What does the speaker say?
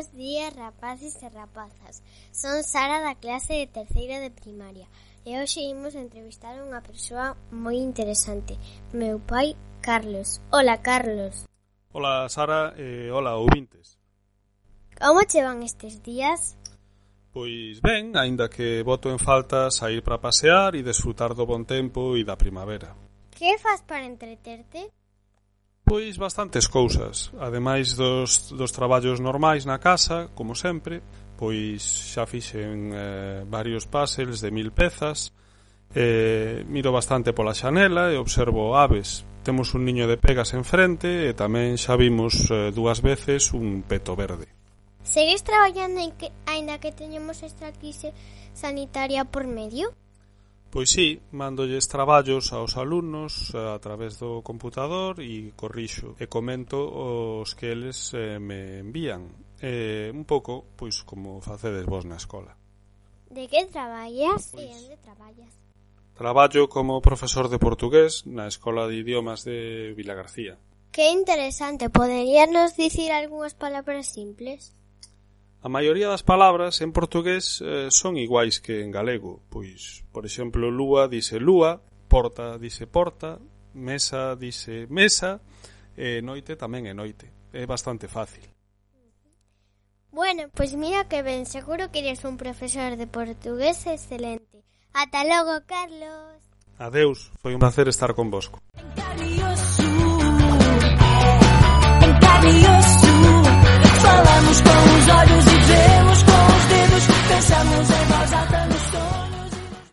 Bos días rapaces e rapazas Son Sara da clase de terceira de primaria E hoxe imos entrevistar a unha persoa moi interesante Meu pai Carlos. Hola Carlos. Hola Sara e hola ouvintes. Como che van estes días? Pois ben, aínda que voto en falta sair para pasear e desfrutar do bon tempo e da primavera. Que faz para entreterte? Pois bastantes cousas, ademais dos, dos traballos normais na casa, como sempre, pois xa fixen eh, varios puzzles de mil pezas, eh, miro bastante pola xanela e observo aves. Temos un niño de pegas enfrente e tamén xa vimos eh, dúas veces un peto verde. Segues traballando en que, ainda que teñemos esta crise sanitaria por medio? Pois sí, mándolles traballos aos alumnos eh, a través do computador e corrixo e comento os que eles eh, me envían. Eh, un pouco, pois, como facedes vos na escola. De que traballas pois, e onde traballas? Traballo como profesor de portugués na Escola de Idiomas de Vilagarcía. Que interesante, poderíanos dicir algunhas palabras simples? A maioría das palabras en portugués eh, son iguais que en galego, pois, por exemplo, lúa dice lúa, porta dice porta, mesa dice mesa, e noite tamén é noite. É bastante fácil. Bueno, pois mira que ben, seguro que eres un profesor de portugués excelente. Ata logo, Carlos. Adeus, foi un placer estar convosco.